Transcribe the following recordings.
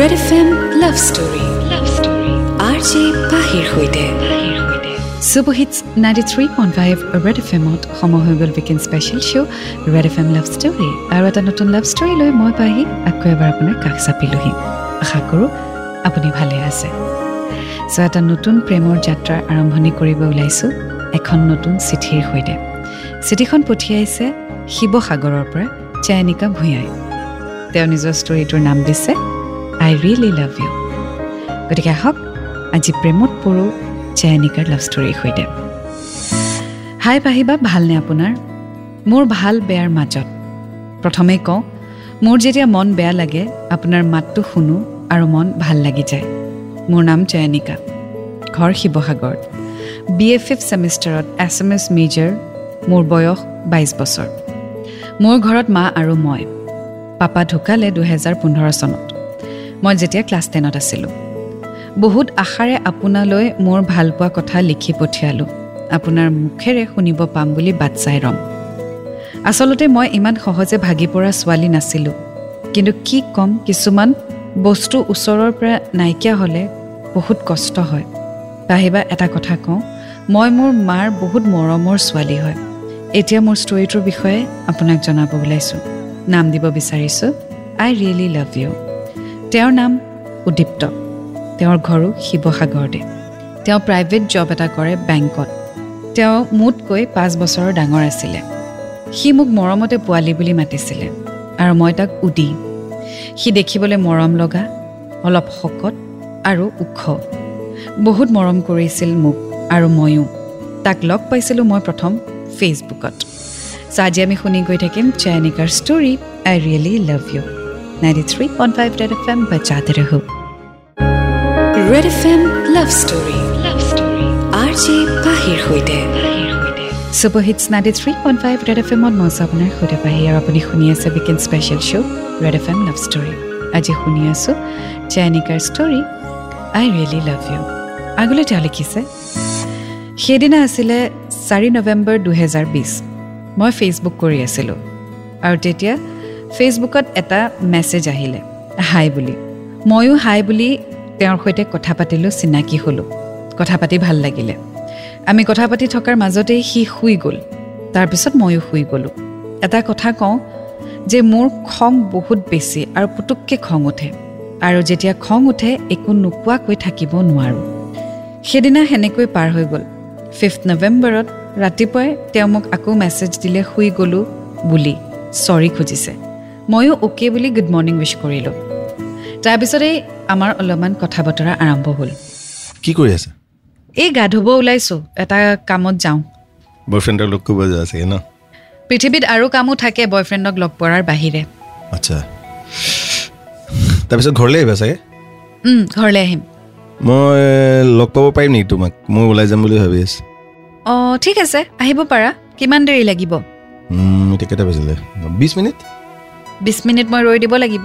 Red F M love story love story R J পাহিৰ সৈতে ninety three point five red F এমত সময় হৈ গ'ল weekend special show' red F M love story আৰু এটা নতুন লাভ ষ্টৰী লৈ মই পাহি আকৌ এবাৰ আপোনাৰ কাষ চাপিলোহি। আশা কৰোঁ আপুনি ভালে আছে। চ' এটা নতুন প্ৰেমৰ যাত্ৰাৰ আৰম্ভণি কৰিব ওলাইছোঁ এখন নতুন চিঠিৰ সৈতে। চিঠিখন পঠিয়াইছে শিৱসাগৰৰ পৰা চয়নিকা ভূঞাই। তেওঁ নিজৰ ষ্টৰিটোৰ নাম দিছে আই ৰিয়েলি লাভ ইউ গতিকে আহক আজি প্ৰেমত পৰোঁ চয়নিকাৰ লাভ ষ্টৰীৰ সৈতে। হাই পাহিবা ভালনে আপোনাৰ? মোৰ ভাল বেয়াৰ মাজত। প্ৰথমে কওঁ মোৰ যেতিয়া মন বেয়া লাগে আপোনাৰ মাতটো শুনো আৰু মন ভাল লাগি যায়। মোৰ নাম চয়নিকা ঘৰ শিৱসাগৰত বি এ ফিফ ছেমিষ্টাৰত এছ এম এছ মেজৰ মোৰ বয়স বাইছ বছৰ। মোৰ ঘৰত মা আৰু মই। পাপা ঢুকালে দুহেজাৰ পোন্ধৰ চনত। মই যেতিয়া ক্লাছ টেনত আছিলোঁ। বহুত আশাৰে আপোনালৈ মোৰ ভালপোৱা কথা লিখি পঠিয়ালোঁ। আপোনাৰ মুখেৰে শুনিব পাম বুলি বাট চাই ৰম। আচলতে মই ইমান সহজে ভাগি পৰা ছোৱালী নাছিলোঁ। কিন্তু কি ক'ম কিছুমান বস্তু ওচৰৰ পৰা নাইকিয়া হ'লে বহুত কষ্ট হয়। পাহিবা এটা কথা কওঁ মই মোৰ মাৰ বহুত মৰমৰ ছোৱালী হয়। এতিয়া মোৰ ষ্টৰিটোৰ বিষয়ে আপোনাক জনাব ওলাইছোঁ। নাম দিব বিচাৰিছোঁ আই ৰিয়েলি লাভ ইউ তেওঁৰ নাম উদীপ্ত। তেওঁৰ ঘৰো শিৱসাগৰতে। তেওঁ প্ৰাইভেট জব এটা কৰে বেংকত। তেওঁ মোতকৈ পাঁচ বছৰৰ ডাঙৰ আছিলে। সি মোক মৰমতে পোৱালি বুলি মাতিছিলে আৰু মই তাক উদি। সি দেখিবলৈ মৰম লগা অলপ শকত আৰু ওখ। বহুত মৰম কৰিছিল মোক আৰু ময়ো। তাক লগ পাইছিলোঁ মই প্ৰথম ফেচবুকত। চ' আজি আমি শুনি গৈ থাকিম চয়নিকাৰ story I really love you ninety three point five red F M বাজাতে ৰহো red F M love story love story R J পাহিৰ সৈতে super hits ninety three point five red F এমত মই আছোঁ আপোনাৰ সৈতে পাহি আৰু আপুনি শুনি আছে weekend special show' Red F M love story আজি শুনি আছোঁ চয়নিকাৰ story I really love you আগলৈ তেওঁ লিখিছে সেইদিনা আছিলে চাৰি নৱেম্বৰ দুহেজাৰ বিছ মই ফেচবুক কৰি আছিলোঁ আৰু তেতিয়া ফেচবুকত এটা মেছেজ আহিলে হাই বুলি। ময়ো হাই বুলি তেওঁৰ সৈতে কথা পাতিলোঁ চিনাকি হ'লোঁ। কথা পাতি ভাল লাগিলে। আমি কথা পাতি থকাৰ মাজতেই সি শুই গ'ল। তাৰপিছত ময়ো শুই গ'লোঁ। এটা কথা কওঁ যে মোৰ খং বহুত বেছি আৰু পুতুককৈ খং উঠে। আৰু যেতিয়া খং উঠে একো নোকোৱাকৈ থাকিব নোৱাৰোঁ। সেইদিনা সেনেকৈ পাৰ হৈ গ'ল। ফিফ্থ নৱেম্বৰত ৰাতিপুৱাই তেওঁ মোক আকৌ মেছেজ দিলে শুই গ'লোঁ বুলি। চৰি খুজিছে। ময়ো অ'কে বুলি গুড মৰ্ণিং উইচ কৰিলোঁ। তাৰপিছতেই আমাৰ অলপমান কথা বতৰা আৰম্ভ হ'ল। কি কৰি আছে? এই গা ধুব ওলাইছোঁ এটা কামত যাওঁ। বয়ফ্ৰেণ্ডক লগ কৰিব যোৱা চাগে ন? পৃথিৱীত আৰু কামো থাকে বয়ফ্ৰেণ্ডক লগ পোৱাৰ বাহিৰে। আচ্ছা। তাৰপিছত ঘৰলৈ আহিবা চাগে? ঘৰলৈ আহিম। মই লগ পাব পাৰিম নেকি তোমাক? মই ওলাই যাম বুলি ভাবি আছোঁ। অঁ ঠিক আছে আহিব পাৰা। কিমান দেৰি লাগিব? এতিয়া কেইটা বাজিলে? বিছ মিনিট? বিছ মিনিট মই ৰৈ দিব লাগিব।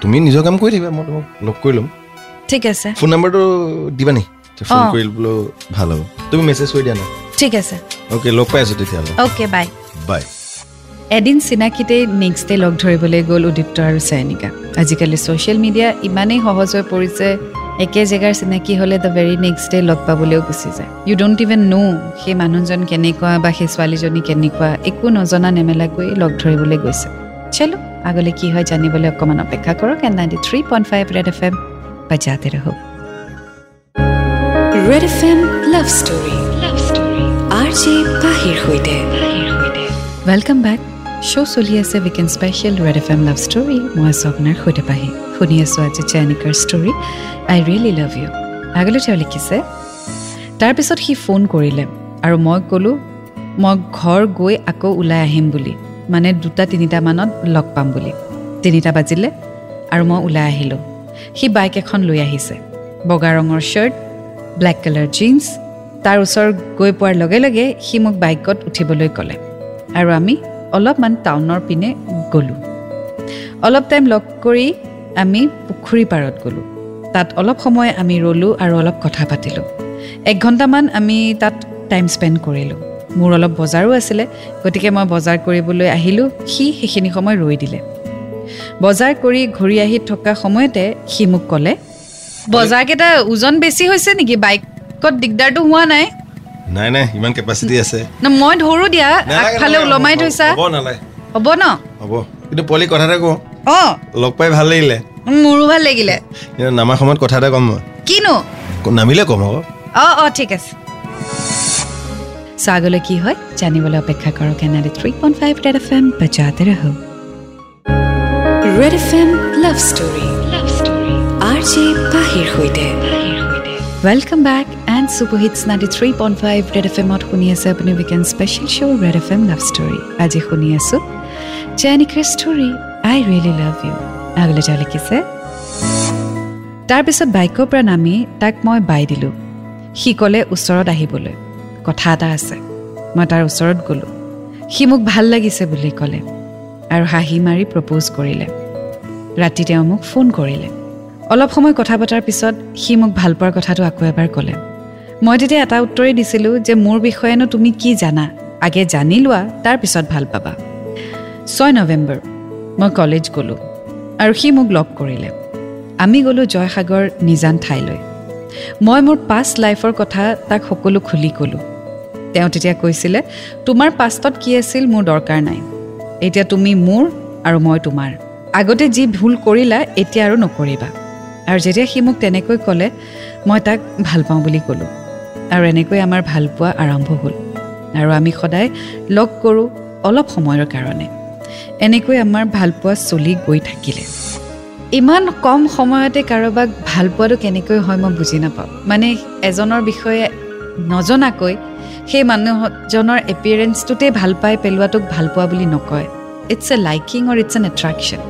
তুমি নিজৰ কাম কৰি থাকিবা মই তোমাক লগ কৰি ল'ম। ঠিক আছে। ফোন নাম্বাৰটো দিবা নি? ফোন। কৰিবলৈও ভাল হ'ব। তুমি মেছেজ কৰি দিয়া না। ঠিক আছে। অ'কে লগ পাই আছোঁ তেতিয়াহ'লে। অ'কে বাই বাই এদিন চিনাকিতেই নেক্সট ডে লগ ধৰিবলৈ গ'ল উদীপ্ত আৰু চাইনিকা আজিকালি ছ'চিয়েল মিডিয়া ইমানেই সহজ হৈ পৰিছে একে জেগাৰ চিনাকি হ'লে দ্য ভেৰি নেক্সট ডে লগ পাবলৈও গুচি যায়। ইউ ডোণ্ট ইভেন ন' সেই মানুহজন কেনেকুৱা বা সেই ছোৱালীজনী কেনেকুৱা একো নজনা নেমেলাকৈ লগ ধৰিবলৈ গৈছে। চলো আগলৈ কি হয় জানিবলৈ অকণমান অপেক্ষা কৰক and ninety three point five Red F M বাজাতে ৰহো Red F M love story love story R J পাহিৰ সৈতে। ৱেলকাম বেক শ্ব' চলি আছে weekend special Red F M love story মই আছোঁ আপোনাৰ সৈতে পাহি। শুনি আছোঁ আজি চয়নিকাৰ story I really love you আগলৈ তেওঁ লিখিছে তাৰপিছত সি ফোন কৰিলে আৰু মই ক'লোঁ মই ঘৰ গৈ আকৌ ওলাই আহিম বুলি। মানে দুটা তিনিটামানত লগ পাম বুলি। তিনিটা বাজিলে আৰু মই ওলাই আহিলোঁ। সি বাইক এখন লৈ আহিছে। বগা ৰঙৰ শ্বাৰ্ট ব্লেক কালাৰ জিন্স তাৰ ওচৰ গৈ পোৱাৰ লগে লগে সি মোক বাইকত উঠিবলৈ ক'লে। আৰু আমি অলপমান টাউনৰ পিনে গ'লোঁ। অলপ টাইম লগ কৰি আমি পুখুৰী পাৰত গ'লোঁ। তাত অলপ সময় আমি ৰ'লোঁ আৰু অলপ কথা পাতিলোঁ। এক ঘণ্টামান আমি তাত টাইম স্পেণ্ড কৰিলোঁ। মোৰ অলপ বজাৰো আছিলে গতিকে মই বজাৰ কৰিবলৈ আহিলোঁ। সি সেইখিনি সময় ৰৈ দিলে। বজাৰ কৰি ঘূৰি আহি থকা সময়তে সি মোক ক'লে বজাৰকেইটা ওজন বেছি হৈছে নেকি? বাইকত দিগদাৰটো হোৱা নাই? নাই নাই ইমান কেপাচিটি আছে। মই ধৰো দিয়া আগফালে ওলমাই থৈছা। হ'ব ন? হ'ব কিন্তু পোৱালি কথা এটা কওঁ। অঁ। লগ পাই ভাল লাগিলে। মোৰো ভাল লাগিলে। নামাৰ সময়ত কথা এটা ক'ম মই। কিনো? নামিলে ক'ম আকৌ। অঁ অঁ ঠিক আছে। চ' আগলৈ কি হয়? জানিবলৈ অপেক্ষা কৰক Denali three point five Red F M বজাতে ৰহো। Red F M love story love story R J পাহিৰ সৈতে। Welcome back and super hits ninety three point five Red F এমত শুনি আছে আপুনি weekend special show' Red F M love story আজি শুনি আছোঁ জেনিকাৰ story I really love you আগলৈ যা লিখিছে। তাৰপিছত বাইকৰ পৰা নামি তাক মই বাই দিলোঁ। সি ক'লে ওচৰত আহিবলৈ। কথা এটা আছে। মই তাৰ ওচৰত গ'লোঁ। সি মোক ভাল লাগিছে বুলি ক'লে আৰু হাঁহি মাৰি প্ৰপ'জ কৰিলে। ৰাতি তেওঁ মোক ফোন কৰিলে। অলপ সময় কথা পতাৰ পিছত সি মোক ভাল পোৱাৰ কথাটো আকৌ এবাৰ ক'লে। মই তেতিয়া এটা উত্তৰেই দিছিলোঁ যে মোৰ বিষয়েনো তুমি কি জানা? আগে জানি লোৱা তাৰপিছত ভাল পাবা। ছয় নৱেম্বৰ মই কলেজ গ'লোঁ আৰু সি মোক লগ কৰিলে। আমি গ'লোঁ জয়সাগৰ নিজান ঠাইলৈ। মই মোৰ পাষ্ট লাইফৰ কথা তাক সকলো খুলি ক'লোঁ। তেওঁ তেতিয়া কৈছিলে তোমাৰ পাষ্টত কি আছিল মোৰ দৰকাৰ নাই। এতিয়া তুমি মোৰ আৰু মই তোমাৰ। আগতে যি ভুল কৰিলা এতিয়া আৰু নকৰিবা। আৰু যেতিয়া সি মোক তেনেকৈ ক'লে মই তাক ভাল পাওঁ বুলি ক'লোঁ। আৰু এনেকৈ আমাৰ ভাল পোৱা আৰম্ভ হ'ল। আৰু আমি সদায় লগ কৰোঁ অলপ সময়ৰ কাৰণে। এনেকৈ আমাৰ ভাল পোৱা চলি গৈ থাকিলে। ইমান কম সময়তে কাৰোবাক ভাল পোৱাটো কেনেকৈ হয় মই বুজি নাপাওঁ। মানে এজনৰ বিষয়ে নজনাকৈ সেই মানুহজনৰ এপিয়াৰেঞ্চটোতে ভাল পাই পেলোৱাটোক ভাল পোৱা বুলি নকয়। It's a liking or it's an attraction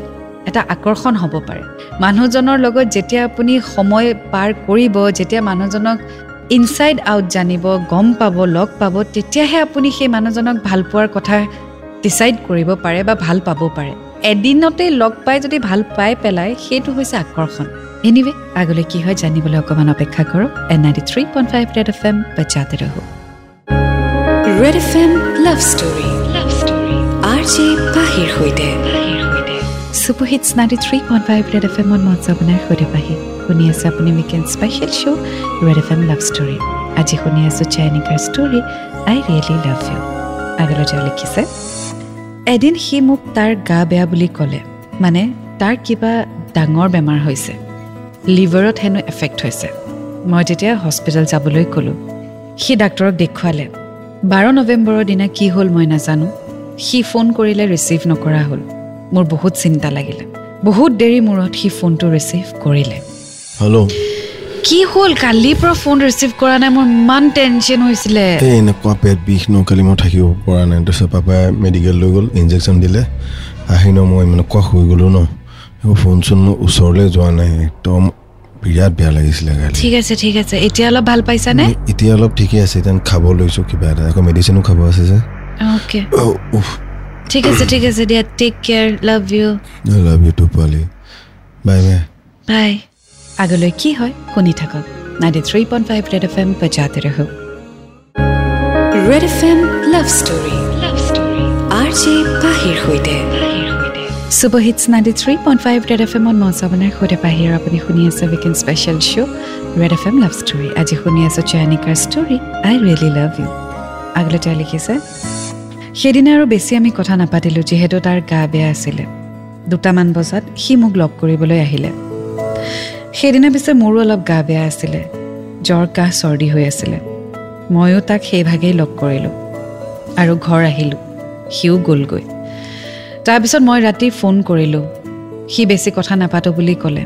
এটা আকৰ্ষণ হ'ব পাৰে। মানুহজনৰ লগত যেতিয়া আপুনি সময় পাৰ কৰিব যেতিয়া মানুহজনক ইনচাইড আউট জানিব গম পাব লগ পাব তেতিয়াহে আপুনি সেই মানুহজনক ভাল পোৱাৰ কথা ডিচাইড কৰিব পাৰে বা ভাল পাব পাৰে। এদিনতে লগ পাই যদি ভাল পাই পেলাই সেইটো হৈছে আকৰ্ষণ। এনিৱে আগলৈ কি হয় জানিবলৈ অকণমান অপেক্ষা কৰক and ninety three point five Red F M বাজাতে ৰহো। Red F M love story love story R J পাহিৰ সৈতে super hits ninety three point five Red F এমত মঞ্চ আপোনাৰ সৈতে পাহি। শুনি আছে আপুনি weekend special show' Red F M love story আজি শুনি আছোঁ চাইনিকাৰ story I really love you আগলৈ তেওঁ লিখিছে এদিন সি মোক তাৰ গা বেয়া বুলি ক'লে। মানে তাৰ কিবা ডাঙৰ বেমাৰ হৈছে। লিভাৰত হেনো এফেক্ট হৈছে। মই তেতিয়া হস্পিটেল যাবলৈ ক'লোঁ। সি ডাক্তৰক দেখুৱালে। বাৰ নৱেম্বৰৰ দিনা কি হ'ল মই নাজানো। সি ফোন কৰিলে ৰিচিভ নকৰা হ'ল। মোৰ বহুত চিন্তা লাগিলে। বহুত দেৰি মূৰত সি ফোনটো ৰিচিভ কৰিলে। হেল্ল' কি হ'ল? কালিৰ পৰা ফোন ৰিচিভ কৰা নাই। মোৰ ইমান টেনশ্যন হৈছিলে। এনেকুৱা পেট বিষ ন কালি মই থাকিব পৰা নাই। তাৰপিছত পাপাই মেডিকেল লৈ গ'ল ইনজেকশ্যন দিলে। আহি ন মই এনেকুৱা শুই গ'লোঁ ন। ফোন চোন মোৰ ওচৰলৈ যোৱা নাই। একদম বিৰাট বেয়া লাগিছিলে কালি ঠিক আছে ঠিক আছে। এতিয়া অলপ ভাল পাইছানে? এতিয়া অলপ ঠিকে আছে। এতিয়া খাব লৈছোঁ কিবা এটা। আকৌ মেডিচিনো খাব আছে যে। অ'কে ঠিক আছে ঠিক আছে দিয়া। Take care love you love you too পোৱালি বাই বাই বাই আগলৈ কি হয় শুনি থাকক। Ninety three point five Red F M বজাতে ৰহো। Red F M love story love story R J পাহিৰ সৈতে। Super hits ninety three point five Red F এমত মঞ্চ আপোনাৰ সৈতে পাহিৰ আপুনি শুনি আছে weekend special show' Red F M love story আজি শুনি আছোঁ চয়নিকাৰ story I really love you আগলৈ তেওঁ লিখিছে সেইদিনা আৰু বেছি আমি কথা নাপাতিলোঁ যিহেতু তাৰ গা বেয়া আছিলে দুটামান বজাত সি মোক লগ কৰিবলৈ আহিলে সেইদিনা পিছে মোৰো অলপ গা বেয়া আছিলে জ্বৰ কাহ চৰ্দি হৈ আছিলে ময়ো তাক সেইভাগেই লগ কৰিলোঁ আৰু ঘৰ আহিলোঁ সিও গ'লগৈ তাৰপিছত মই ৰাতি ফোন কৰিলোঁ। সি বেছি কথা নাপাতোঁ বুলি ক'লে।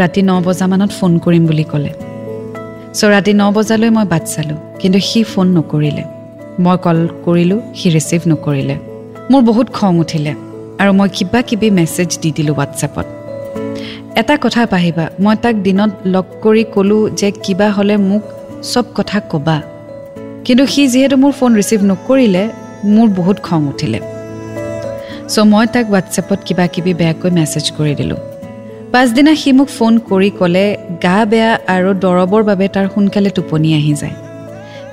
ৰাতি ন বজামানত ফোন কৰিম বুলি ক'লে। চ' ৰাতি ন বজালৈ মই বাট চালোঁ কিন্তু সি ফোন নকৰিলে। মই কল কৰিলোঁ সি ৰিচিভ নকৰিলে। মোৰ বহুত খং উঠিলে আৰু মই কিবা কিবি মেছেজ দি দিলোঁ হোৱাটছএপত। এটা কথা পাহিবা মই তাক দিনত লগ কৰি ক'লোঁ যে কিবা হ'লে মোক চব কথা ক'বা। কিন্তু সি যিহেতু মোৰ ফোন ৰিচিভ নকৰিলে মোৰ বহুত খং উঠিলে। চ' মই তাক হোৱাটছএপত কিবা কিবি বেয়াকৈ মেছেজ কৰি দিলোঁ। পাছদিনা সি মোক ফোন কৰি ক'লে গা বেয়া আৰু দৰৱৰ বাবে তাৰ সোনকালে টোপনি আহি যায়।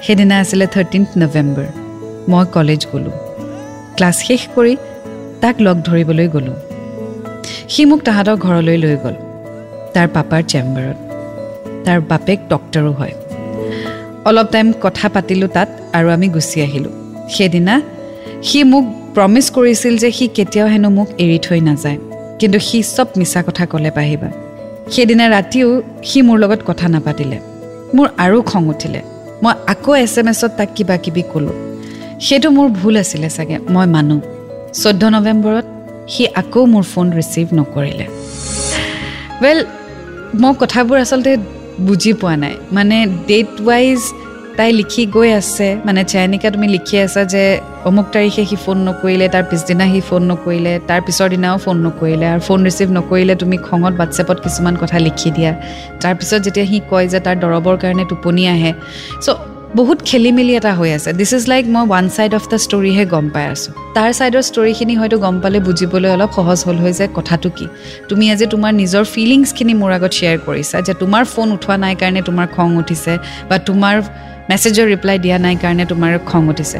সেইদিনা আছিলে থাৰ্টিনথ নৱেম্বৰ মই কলেজ গ'লোঁ। ক্লাছ শেষ কৰি তাক লগ ধৰিবলৈ গ'লোঁ। সি মোক তাহাঁতৰ ঘৰলৈ লৈ গ'ল তাৰ পাপাৰ চেম্বাৰত। তাৰ বাপেক ডক্টৰো হয়। অলপ টাইম কথা পাতিলোঁ তাত আৰু আমি গুচি আহিলোঁ। সেইদিনা সি মোক প্ৰমিছ কৰিছিল যে সি কেতিয়াও হেনো মোক এৰি থৈ নাযায়। কিন্তু সি চব মিছা কথা ক'লে পাহিবা সেইদিনা ৰাতিও সি মোৰ লগত কথা নাপাতিলে। মোৰ আৰু খং উঠিলে। মই আকৌ এছ এম এছত তাক কিবা কিবি ক'লোঁ। সেইটো মোৰ ভুল আছিলে চাগে মই মানো। চৈধ্য নৱেম্বৰত সি আকৌ মোৰ ফোন ৰিচিভ নকৰিলে। ৱেল মই কথাবোৰ আচলতে বুজি পোৱা নাই। মানে ডেট ৱাইজ তাই লিখি গৈ আছে। মানে চেনিকা তুমি লিখি আছা যে অমুক তাৰিখে সি ফোন নকৰিলে তাৰ পিছদিনা সি ফোন নকৰিলে তাৰ পিছৰ দিনাও ফোন নকৰিলে আৰু ফোন ৰিচিভ নকৰিলে তুমি খঙত হোৱাটছএপত কিছুমান কথা লিখি দিয়া। তাৰপিছত যেতিয়া সি কয় যে তাৰ দৰৱৰ কাৰণে টোপনি আহে। চ' বহুত খেলি মেলি এটা হৈ আছে। দিছ ইজ লাইক মই ওৱান ছাইড অফ দ্য ষ্টৰিহে গম পাই আছোঁ। তাৰ ছাইডৰ ষ্টৰিখিনি হয়তো গম পালে বুজিবলৈ অলপ সহজ হ'ল হৈ যে কথাটো কি। তুমি আজি তোমাৰ নিজৰ ফিলিংছখিনি মোৰ আগত শ্বেয়াৰ কৰিছা যে তোমাৰ ফোন উঠোৱা নাই কাৰণে তোমাৰ খং উঠিছে বা তোমাৰ মেছেজৰ ৰিপ্লাই দিয়া নাই কাৰণে তোমাৰ খং উঠিছে।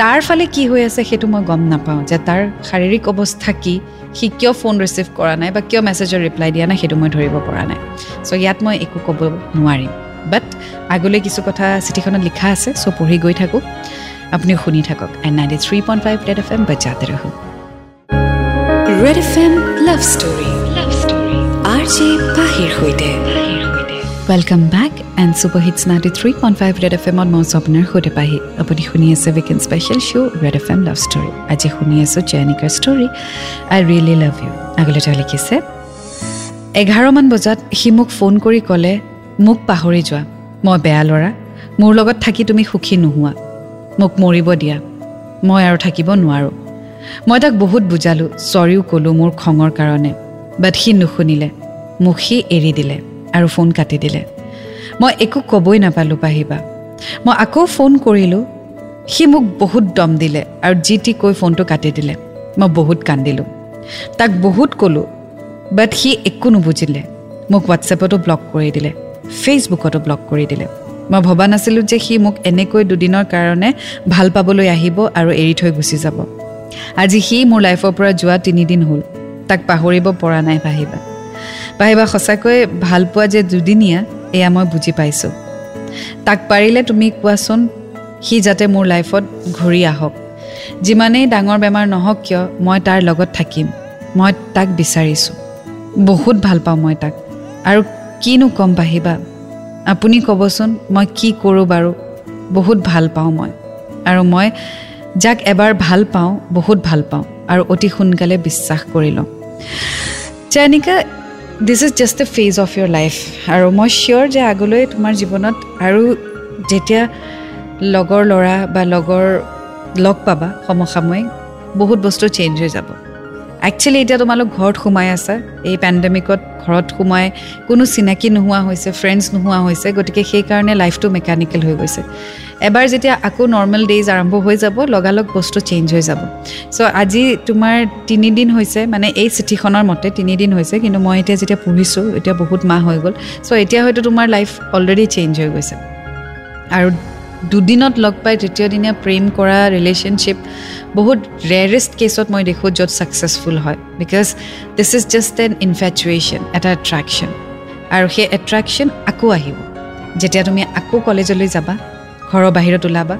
তাৰ ফালে কি হৈ আছে সেইটো মই গম নাপাওঁ যে তাৰ শাৰীৰিক অৱস্থা কি সি কিয় ফোন ৰিচিভ কৰা নাই বা কিয় মেছেজৰ ৰিপ্লাই দিয়া নাই সেইটো মই ধৰিব পৰা নাই। চ' ইয়াত মই একো ক'ব নোৱাৰিম। বাট আগলৈ কিছু কথা চিঠিখনত লিখা আছে চ' পঢ়ি গৈ থাকোঁ। আপুনি শুনি থাকক and ninety three point five Red F M বজাতে ৰহো। Red F M love story love story R J পাহিৰ সৈতে। Welcome back and super hits ninety three point five Red F এমত মই আপোনাৰ সৈতে পাহি। আপুনি শুনি আছে weekend special show' Red F M love story আজি শুনি আছোঁ জেনিকাৰ story I really love you আগলৈ তেওঁ লিখিছে এঘাৰমান বজাত সি মোক ফোন কৰি ক'লে মোক পাহৰি যোৱা। মই বেয়া ল'ৰা। মোৰ লগত থাকি তুমি সুখী নোহোৱা। মোক মৰিব দিয়া। মই আৰু থাকিব নোৱাৰোঁ। মই তাক বহুত বুজালোঁ চৰিও ক'লোঁ মোৰ খঙৰ কাৰণে। বাট সি নুশুনিলে। মোক সি এৰি দিলে আৰু ফোন কাটি দিলে। মই একো ক'বই নাপালোঁ পাহিবা। মই আকৌ ফোন কৰিলোঁ। সি মোক বহুত দম দিলে আৰু যি টি কৈ ফোনটো কাটি দিলে। মই বহুত কান্দিলোঁ। তাক বহুত ক'লোঁ। বাট সি একো নুবুজিলে। মোক হোৱাটছএপতো ব্লক কৰি দিলে। ফেচবুকতো ব্লক কৰি দিলে। মই ভবা নাছিলোঁ যে সি মোক এনেকৈ দুদিনৰ কাৰণে ভাল পাবলৈ আহিব আৰু এৰি থৈ গুচি যাব। আজি সি মোৰ লাইফৰ পৰা যোৱা তিনিদিন হ'ল। তাক পাহৰিব পৰা নাই পাহিবা পাহিবা সঁচাকৈ ভাল পোৱা যে দুদিনীয়া এয়া মই বুজি পাইছোঁ। তাক পাৰিলে তুমি কোৱাচোন সি যাতে মোৰ লাইফত ঘূৰি আহক। যিমানেই ডাঙৰ বেমাৰ নহওক কিয় মই তাৰ লগত থাকিম। মই তাক বিচাৰিছোঁ। বহুত ভাল পাওঁ মই তাক। আৰু কিনো কম পাহিবা? আপুনি ক'বচোন মই কি কৰোঁ বাৰু? বহুত ভাল পাওঁ মই। আৰু মই যাক এবাৰ ভাল পাওঁ বহুত ভাল পাওঁ। আৰু অতি সোনকালে বিশ্বাস কৰি লওঁ। Janika this is just a phase of your life আৰু মই চিয়'ৰ যে আগলৈ তোমাৰ জীৱনত আৰু যেতিয়া লগৰ ল'ৰা বা লগৰ লগ পাবা সমসাময়িক বহুত বস্তু চেঞ্জ হৈ যাব। একচুৱেলি এতিয়া তোমালোক ঘৰত সোমাই আছা। এই পেণ্ডেমিকত ঘৰত সোমাই কোনো চিনাকি নোহোৱা হৈছে ফ্ৰেণ্ডছ নোহোৱা হৈছে গতিকে সেইকাৰণে লাইফটো মেকানিকেল হৈ গৈছে। এবাৰ যেতিয়া আকৌ নৰ্মেল ডেইজ আৰম্ভ হৈ যাব লগালগ বস্তু চেঞ্জ হৈ যাব। চ' আজি তোমাৰ তিনিদিন হৈছে মানে এই চিঠিখনৰ মতে তিনিদিন হৈছে কিন্তু মই এতিয়া যেতিয়া পঢ়িছোঁ এতিয়া বহুত মাহ হৈ গ'ল। চ' এতিয়া হয়তো তোমাৰ লাইফ অলৰেডি চেঞ্জ হৈ গৈছে। আৰু দুদিনত লগ পাই তৃতীয় দিনীয়া প্ৰেম কৰা ৰিলেশ্যনশ্বিপ বহুত ৰেয়াৰেষ্ট কেছত মই দেখোঁ য'ত ছাকচেছফুল হয় because this is just an infatuation এটা এট্ৰেকশ্যন আৰু সেই এট্ৰেকশ্যন আকৌ আহিব। যেতিয়া তুমি আকৌ কলেজলৈ যাবা ঘৰৰ বাহিৰত ওলাবা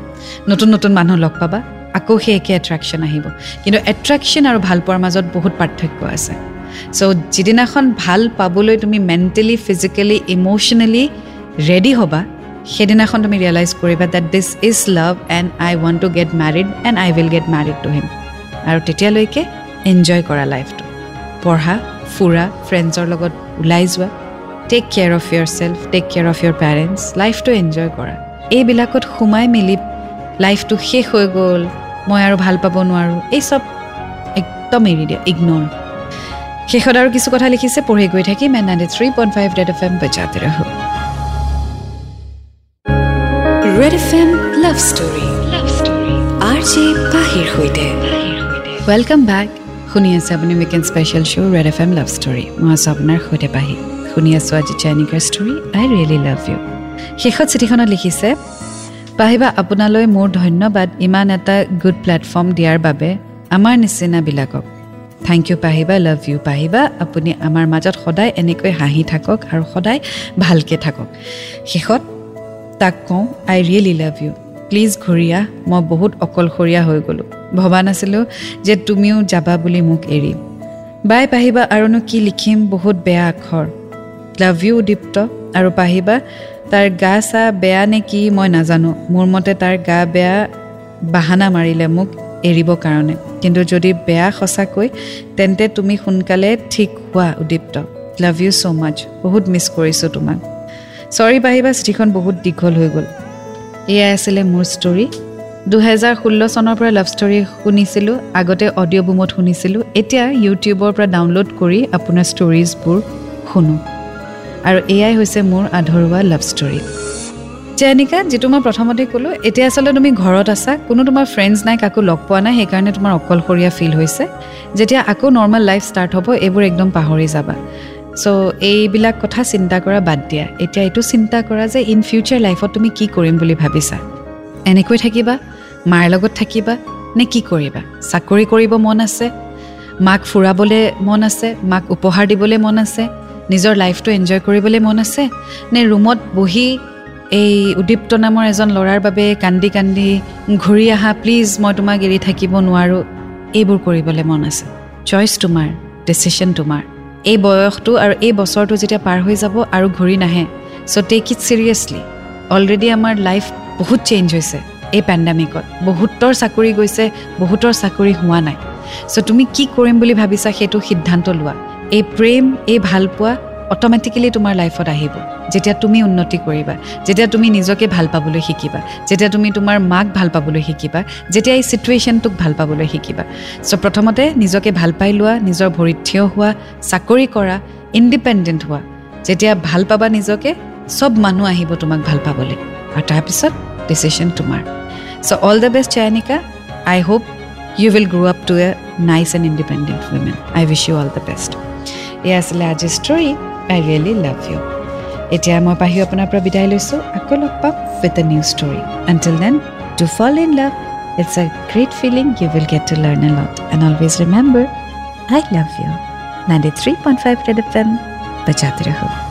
নতুন নতুন মানুহ লগ পাবা আকৌ সেই একে এট্ৰেকশ্যন আহিব। কিন্তু এট্ৰেকশ্যন আৰু ভাল পোৱাৰ মাজত বহুত পাৰ্থক্য আছে। চ' যিদিনাখন ভাল পাবলৈ তুমি মেণ্টেলি ফিজিকেলি ইম'চনেলি ৰেডি হ'বা সেইদিনাখন তুমি ৰিয়েলাইজ কৰিবা that this is love and I want to get married and I will get married to him আৰু তেতিয়ালৈকে এনজয় কৰা লাইফটো পঢ়া ফুৰা ফ্ৰেণ্ডছৰ লগত ওলাই যোৱা take care of yourself take care of your parents লাইফটো এনজয় কৰা। এইবিলাকত সোমাই মেলি লাইফটো শেষ হৈ গ'ল মই আৰু ভাল পাব নোৱাৰোঁ এই চব একদম এৰি দিয়া ইগন'ৰ শেষত আৰু কিছু কথা লিখিছে পঢ়ি গৈ থাকিম and ninety three point five Red F M বজাতে ৰহো। Red F M love story R J পাহিৰ সৈতে ৱেলকাম বেক শুনি আছে আপুনি weekend special show' Red F M love story মই আছোঁ আপোনাৰ সৈতে পাহি শুনি আছোঁ আজি চাইনিকাৰ story I really love you শেষত চিঠিখনত লিখিছে পাহিবা আপোনালৈ মোৰ ধন্যবাদ ইমান এটা গুড প্লেটফৰ্ম দিয়াৰ বাবে আমাৰ নিচিনাবিলাকক। থেংক ইউ পাহিবা লাভ ইউ পাহিবা আপুনি আমাৰ মাজত সদায় এনেকৈ হাঁহি থাকক আৰু সদায় ভালকৈ থাকক। শেষত তাক কওঁ I really love you please ঘূৰি আহ মই বহুত অকলশৰীয়া হৈ গ'লোঁ। ভবা নাছিলোঁ যে তুমিও যাবা বুলি মোক এৰি। বাই পাহিবা আৰুনো কি লিখিম বহুত বেয়া আখৰ। Love you Dipta. আৰু পাহিবা তাৰ গা চা বেয়া নে কি মই নাজানো। মোৰ মতে তাৰ গা বেয়া বাহানা মাৰিলে মোক এৰিব কাৰণে। কিন্তু যদি বেয়া সঁচাকৈ তেন্তে তুমি সোনকালে ঠিক হোৱা উদীপ্ত। লাভ ইউ ছ' মাছ বহুত মিছ কৰিছোঁ তোমাক। চৰি পাহিবা চিঠিখন বহুত দীঘল হৈ গ'ল। এয়াই আছিলে মোৰ ষ্টৰী দুহেজাৰ ষোল্ল চনৰ পৰা লাভ ষ্টৰী শুনিছিলোঁ আগতে অডিঅ' বুমত শুনিছিলোঁ। এতিয়া ইউটিউবৰ পৰা ডাউনলোড কৰি আপোনাৰ ষ্টৰিজবোৰ শুনো। আৰু এয়াই হৈছে মোৰ আধৰুৱা লাভ ষ্টৰী জেনিকা যিটো মই প্ৰথমতে ক'লোঁ এতিয়া আচলতে তুমি ঘৰত আছা কোনো তোমাৰ ফ্ৰেণ্ডছ নাই কাকো লগ পোৱা নাই সেইকাৰণে তোমাৰ অকলশৰীয়া ফিল হৈছে। যেতিয়া আকৌ নৰ্মেল লাইফ ষ্টাৰ্ট হ'ব এইবোৰ একদম পাহৰি যাবা। চ' এইবিলাক কথা চিন্তা কৰা বাদ দিয়া। এতিয়া এইটো চিন্তা কৰা যে ইন ফিউচাৰ লাইফত তুমি কি কৰিম বুলি ভাবিছা? এনেকৈ থাকিবা? মাৰ লগত থাকিবা? নে কি কৰিবা? চাকৰি কৰিব মন আছে? মাক ফুৰাবলৈ মন আছে? মাক উপহাৰ দিবলৈ মন আছে? নিজৰ লাইফটো এনজয় কৰিবলৈ মন আছে? নে ৰুমত বহি এই উদীপ্ত নামৰ এজন ল'ৰাৰ বাবে কান্দি কান্দি ঘূৰি আহা প্লিজ মই তোমাক এৰি থাকিব নোৱাৰোঁ। এইবোৰ কৰিবলৈ মন আছে। চইচ তোমাৰ ডিচিশ্যন তোমাৰ। এই বয়সটো আৰু এই বছৰটো যেতিয়া পাৰ হৈ যাব আৰু ঘূৰি নাহে so' take it seriously already আমাৰ লাইফ বহুত চেঞ্জ হৈছে এই পেণ্ডামিকত বহুতৰ চাকৰি গৈছে বহুতৰ চাকৰি হোৱা নাই। চ' তুমি কি কৰিম বুলি ভাবিছা সেইটো সিদ্ধান্ত লোৱা। এই প্ৰেম এই ভালপোৱা অট'মেটিকেলি তোমাৰ লাইফত আহিব। যেতিয়া তুমি উন্নতি কৰিবা যেতিয়া তুমি নিজকে ভাল পাবলৈ শিকিবা যেতিয়া তুমি তোমাৰ মাক ভাল পাবলৈ শিকিবা যেতিয়া এই ছিটুৱেশ্যনটোক ভাল পাবলৈ শিকিবা। চ' প্ৰথমতে নিজকে ভাল পাই লোৱা নিজৰ ভৰিত থিয় হোৱা চাকৰি কৰা ইণ্ডিপেণ্ডেণ্ট হোৱা। যেতিয়া ভাল পাবা নিজকে চব মানুহ আহিব তোমাক ভাল পাবলৈ। আৰু তাৰপিছত ডিচিশ্যন তোমাৰ। So' all the best Chayanika I hope you will grow' up to a nice and independent women I wish you all the best এয়া আছিলে আজিৰ ষ্টৰী ৰিয়েলি লাভ ইউ এতিয়া মই পাহি আপোনাৰ পৰা বিদায় লৈছোঁ। আকৌ লগ পাম with a new story until then to fall in love it's a great feeling you will get to learn a lot and always remember I love you ninety three point five red F M বজাতে ৰহো